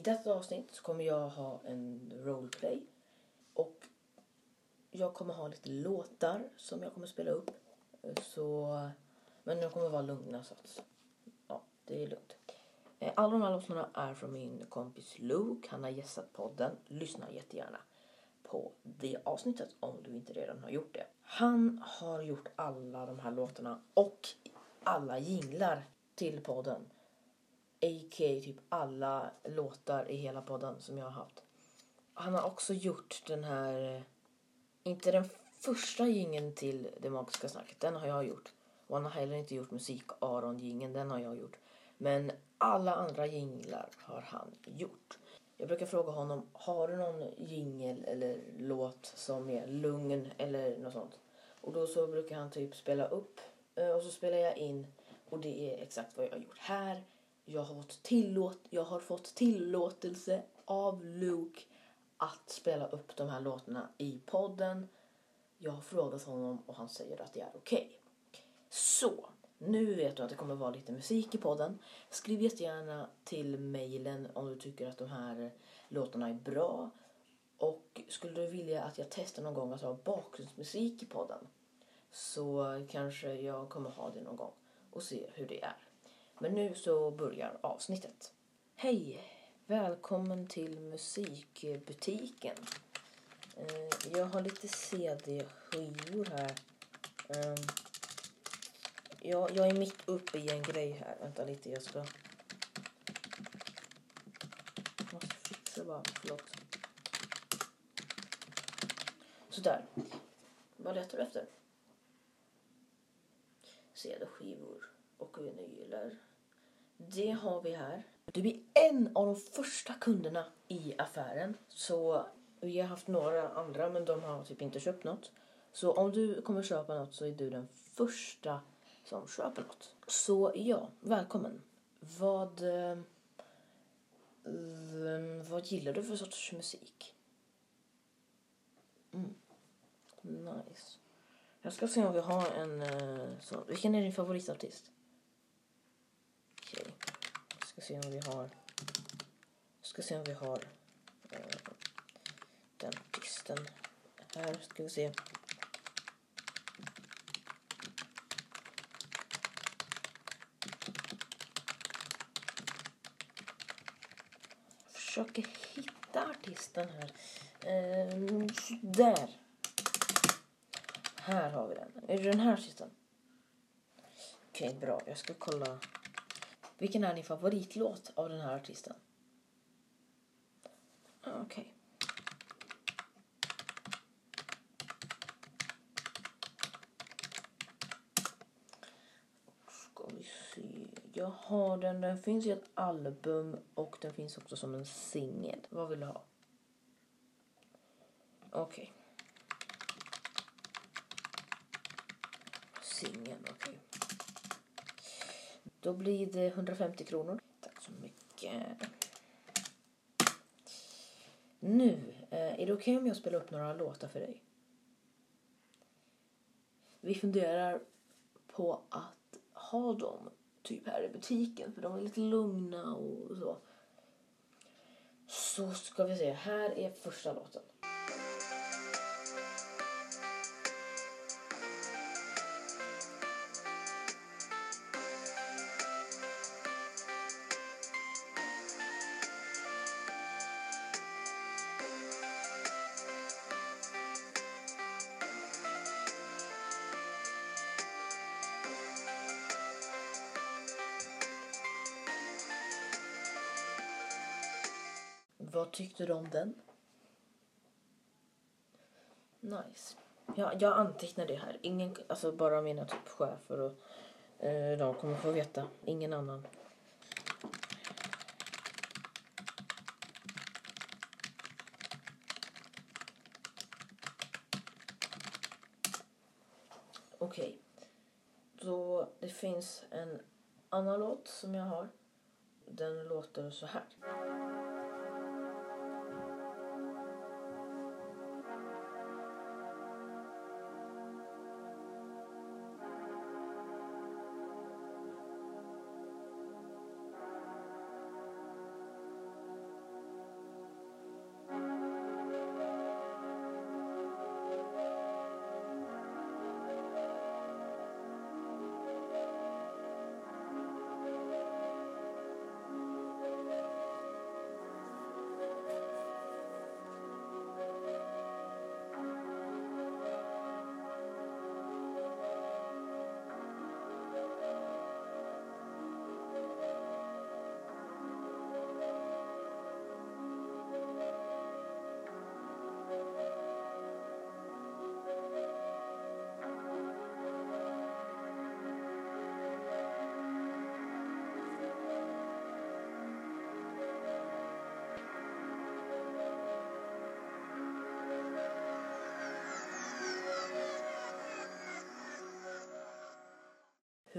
I detta avsnitt så kommer jag ha en roleplay och jag kommer ha lite låtar som jag kommer spela upp. Så, men de kommer vara lugna så att ja, det är lugnt. Eh, alla de här låtarna är från min kompis Luke. Han har gästat podden. Lyssna jättegärna på det avsnittet om du inte redan har gjort det. Han har gjort alla de här låtarna och alla jinglar till podden. A.k. typ alla låtar i hela podden som jag har haft. Han har också gjort den här, eh, inte den första jingeln till Det Magiska Snacket, den har jag gjort. Och han har heller inte gjort musik aron jingeln den har jag gjort. Men alla andra jinglar har han gjort. Jag brukar fråga honom, har du någon jingel eller låt som är lugn eller något sånt? Och då så brukar han typ spela upp eh, och så spelar jag in och det är exakt vad jag har gjort här. Jag har fått, tillåt, jag har fått tillåtelse av Luke att spela upp de här låtarna i podden. Jag har frågat honom och han säger att det är okej. Så, nu vet du att det kommer vara lite musik i podden. Skriv jättegärna till mejlen om du tycker att de här låtarna är bra. Och skulle du vilja att jag testar någon gång att ha bakgrundsmusik i podden så kanske jag kommer ha det någon gång och se hur det är. Men nu så börjar avsnittet. Hej! Välkommen till musikbutiken. Eh, jag har lite CD-skivor här. Ehm, jag, jag är mitt uppe i en grej här. Vänta lite, jag ska... Jag måste fixa bara, förlåt. Sådär. Vad letar du efter? CD-skivor och vinyler. Det har vi här. Du är en av de första kunderna i affären. Så vi har haft några andra men de har typ inte köpt något. Så om du kommer köpa något så är du den första som köper något. Så ja, välkommen. Vad, eh, mm, vad gillar du för sorts musik? Mm. Nice. Jag ska se om vi har en eh, sån. Vilken är din favoritartist? Ska se om vi har... Jag ska se om vi har eh, den artisten. Här ska vi se. försöker hitta artisten här. Ehm, där. Här har vi den. Är det den här artisten? Okej, bra. Jag ska kolla. Vilken är din favoritlåt av den här artisten? Okej. Okej. Ska vi se. Jag har den. Den finns i ett album och den finns också som en singel. Vad vill du ha? Okej. Singeln, okej. Då blir det 150 kronor. Tack så mycket. Nu, eh, är det okej om jag spelar upp några låtar för dig? Vi funderar på att ha dem typ här i butiken för de är lite lugna och så. Så ska vi se, här är första låten. Vad tyckte du om den? Nice. Ja, jag antecknar det här. Ingen, alltså bara mina typ chefer och eh, de kommer få veta. Ingen annan. Okej. Då det finns en annan låt som jag har. Den låter så här.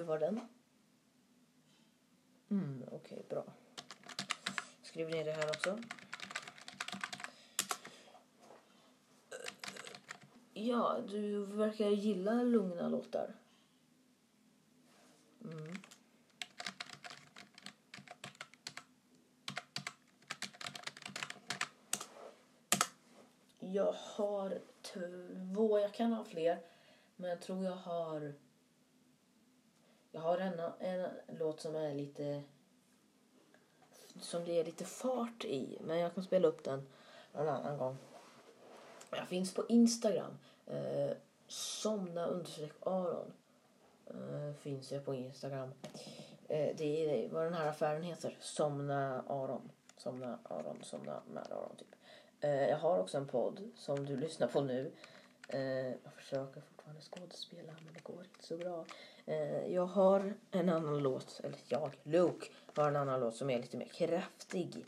Hur var den? Mm, okej, bra. Skriv ner det här också. Ja, du verkar gilla lugna låtar. Mm. Jag har två, jag kan ha fler. Men jag tror jag har... Jag har en, en låt som är lite... Som det är lite fart i. Men jag kan spela upp den någon annan gång. Jag finns på Instagram. Eh, somna understreck Aron. Eh, finns jag på Instagram. Eh, det är vad den här affären heter. Somna Aron. Somna Aron. Somna med Aron typ. Eh, jag har också en podd som du lyssnar på nu. Eh, jag försöker fortfarande skådespela men det går inte så bra. Eh, jag har en annan låt, eller jag, Luke, har en annan låt som är lite mer kraftig.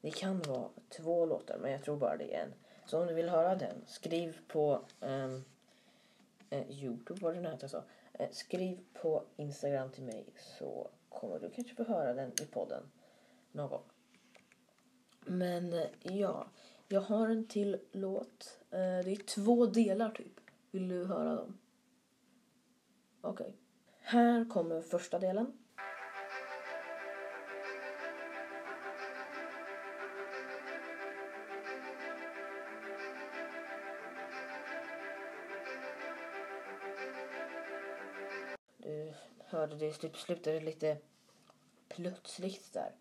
Det kan vara två låtar men jag tror bara det är en. Så om du vill höra den, skriv på um, eh, Youtube var det nu jag sa. Eh, skriv på Instagram till mig så kommer du kanske få höra den i podden någon gång. Men eh, ja, jag har en till låt. Eh, det är två delar typ. Vill du höra dem? Okej. Okay. Här kommer första delen. Du hörde det typ slutade lite plötsligt där.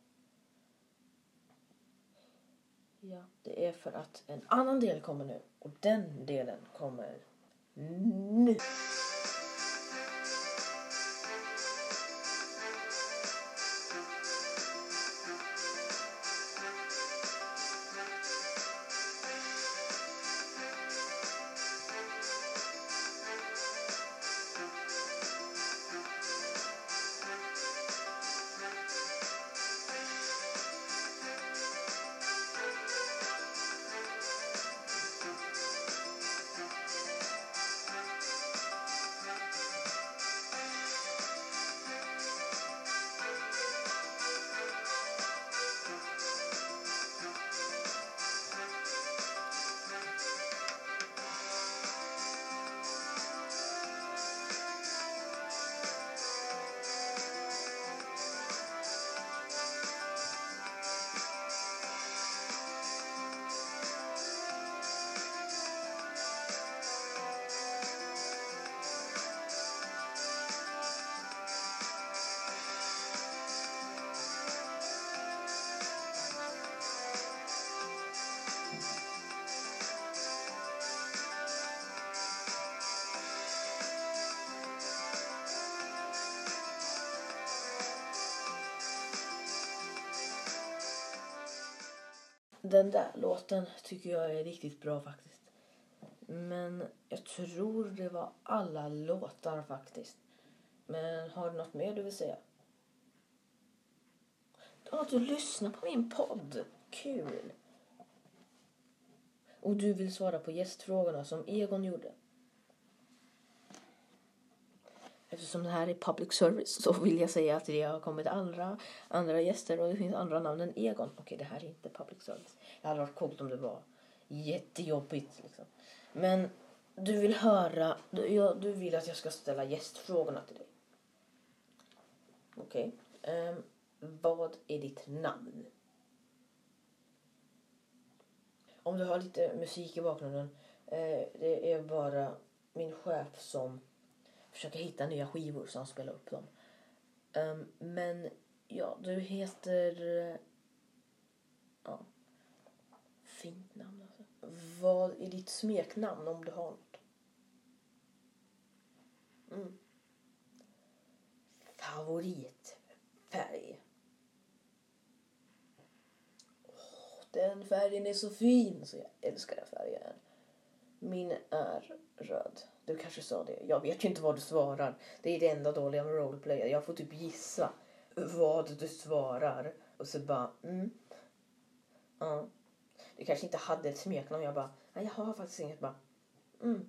Ja, det är för att en annan del kommer nu och den delen kommer nu. Den där låten tycker jag är riktigt bra faktiskt. Men jag tror det var alla låtar faktiskt. Men har du något mer du vill säga? Ja, du lyssnar på min podd. Kul. Och du vill svara på gästfrågorna som Egon gjorde. Eftersom det här är public service så vill jag säga att det har kommit andra, andra gäster och det finns andra namn än Egon. Okej, det här är inte public service. Det hade varit coolt om det var jättejobbigt. Liksom. Men du vill höra, du, ja, du vill att jag ska ställa gästfrågorna till dig. Okej. Okay. Um, vad är ditt namn? Om du har lite musik i bakgrunden. Uh, det är bara min chef som Försöka hitta nya skivor så han spelar upp dem. Um, men ja, du heter... Eh, ja. Fint namn alltså. Vad är ditt smeknamn om du har något? Mm. Favoritfärg? Oh, den färgen är så fin så jag älskar den färgen. Min är röd. Du kanske sa det. Jag vet ju inte vad du svarar. Det är det enda dåliga med roleplay. Jag får typ gissa vad du svarar. Och så bara, mm. Ja. Du kanske inte hade ett smeknamn. Jag bara, nej jag har faktiskt inget. Bara, mm.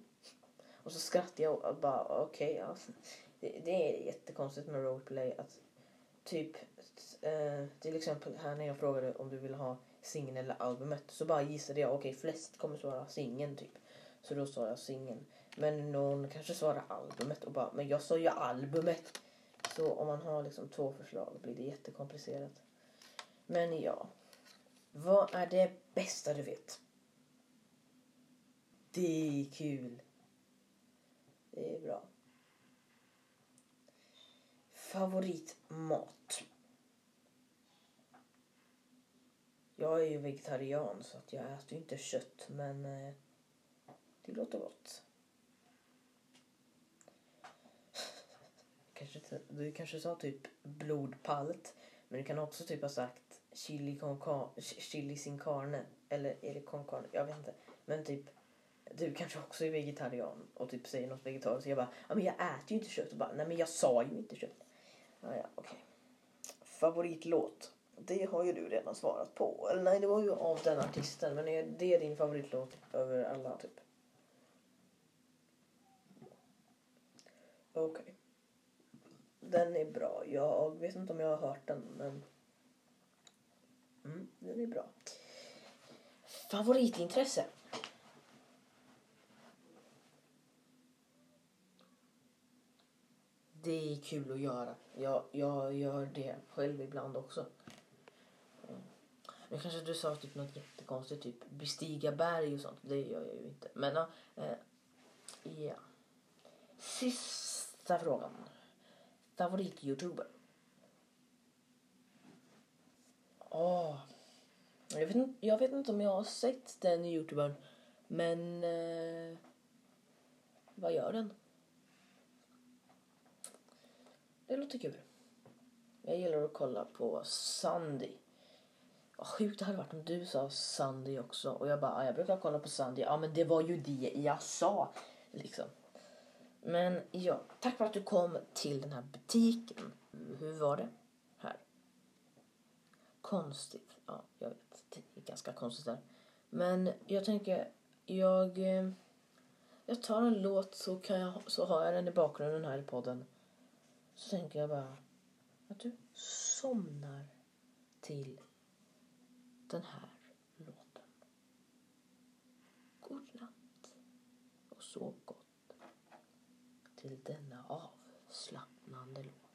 Och så skrattade jag och bara, okej, okay, ja. det, det är jättekonstigt med roleplay att typ eh, till exempel här när jag frågade om du ville ha singeln eller albumet så bara gissade jag okej flest kommer svara singeln typ. Så då sa jag singeln. Men någon kanske svarar albumet och bara men jag sa ju albumet. Så om man har liksom två förslag blir det jättekomplicerat. Men ja. Vad är det bästa du vet? Det är kul. Det är bra. Favoritmat? Jag är ju vegetarian så att jag äter ju inte kött men eh, det låter gott. Kanske, du kanske sa typ blodpalt men du kan också typ ha sagt chili con car- chili sin carne eller är det con carne? Jag vet inte. Men typ du kanske också är vegetarian och typ säger något vegetariskt. Jag bara, ja men jag äter ju inte kött. Och bara, nej men jag sa ju inte kött. Ja, ja, okej. Okay. Favoritlåt? Det har ju du redan svarat på. Eller nej, det var ju av den artisten. Men är det din favoritlåt över alla typ? Okej. Okay. Den är bra. Jag vet inte om jag har hört den, men... Mm, den är bra. Favoritintresse? det är kul att göra. Jag, jag gör det själv ibland också. Mm. Nu kanske du sa typ något jättekonstigt, typ bestiga berg och sånt. Det gör jag ju inte. Men ja. Eh, uh, yeah. Sista frågan. Favorit-youtuber? Oh. Jag, vet inte, jag vet inte om jag har sett den youtubern. Men... Eh, vad gör den? Det låter kul. Jag gillar att kolla på Sandy. Vad sjukt det hade varit om du sa Sandy också. Och jag bara, ah, jag brukar kolla på Sandy. Ja men det var ju det jag sa. Liksom. Men ja, tack för att du kom till den här butiken. Hur var det här? Konstigt. Ja, jag vet. Det är ganska konstigt där. Men jag tänker, jag... Eh, jag tar en låt så, kan jag, så har jag den i bakgrunden här i podden. Så tänker jag bara att du somnar till den här låten. God natt och sov till denna avslappnande låt.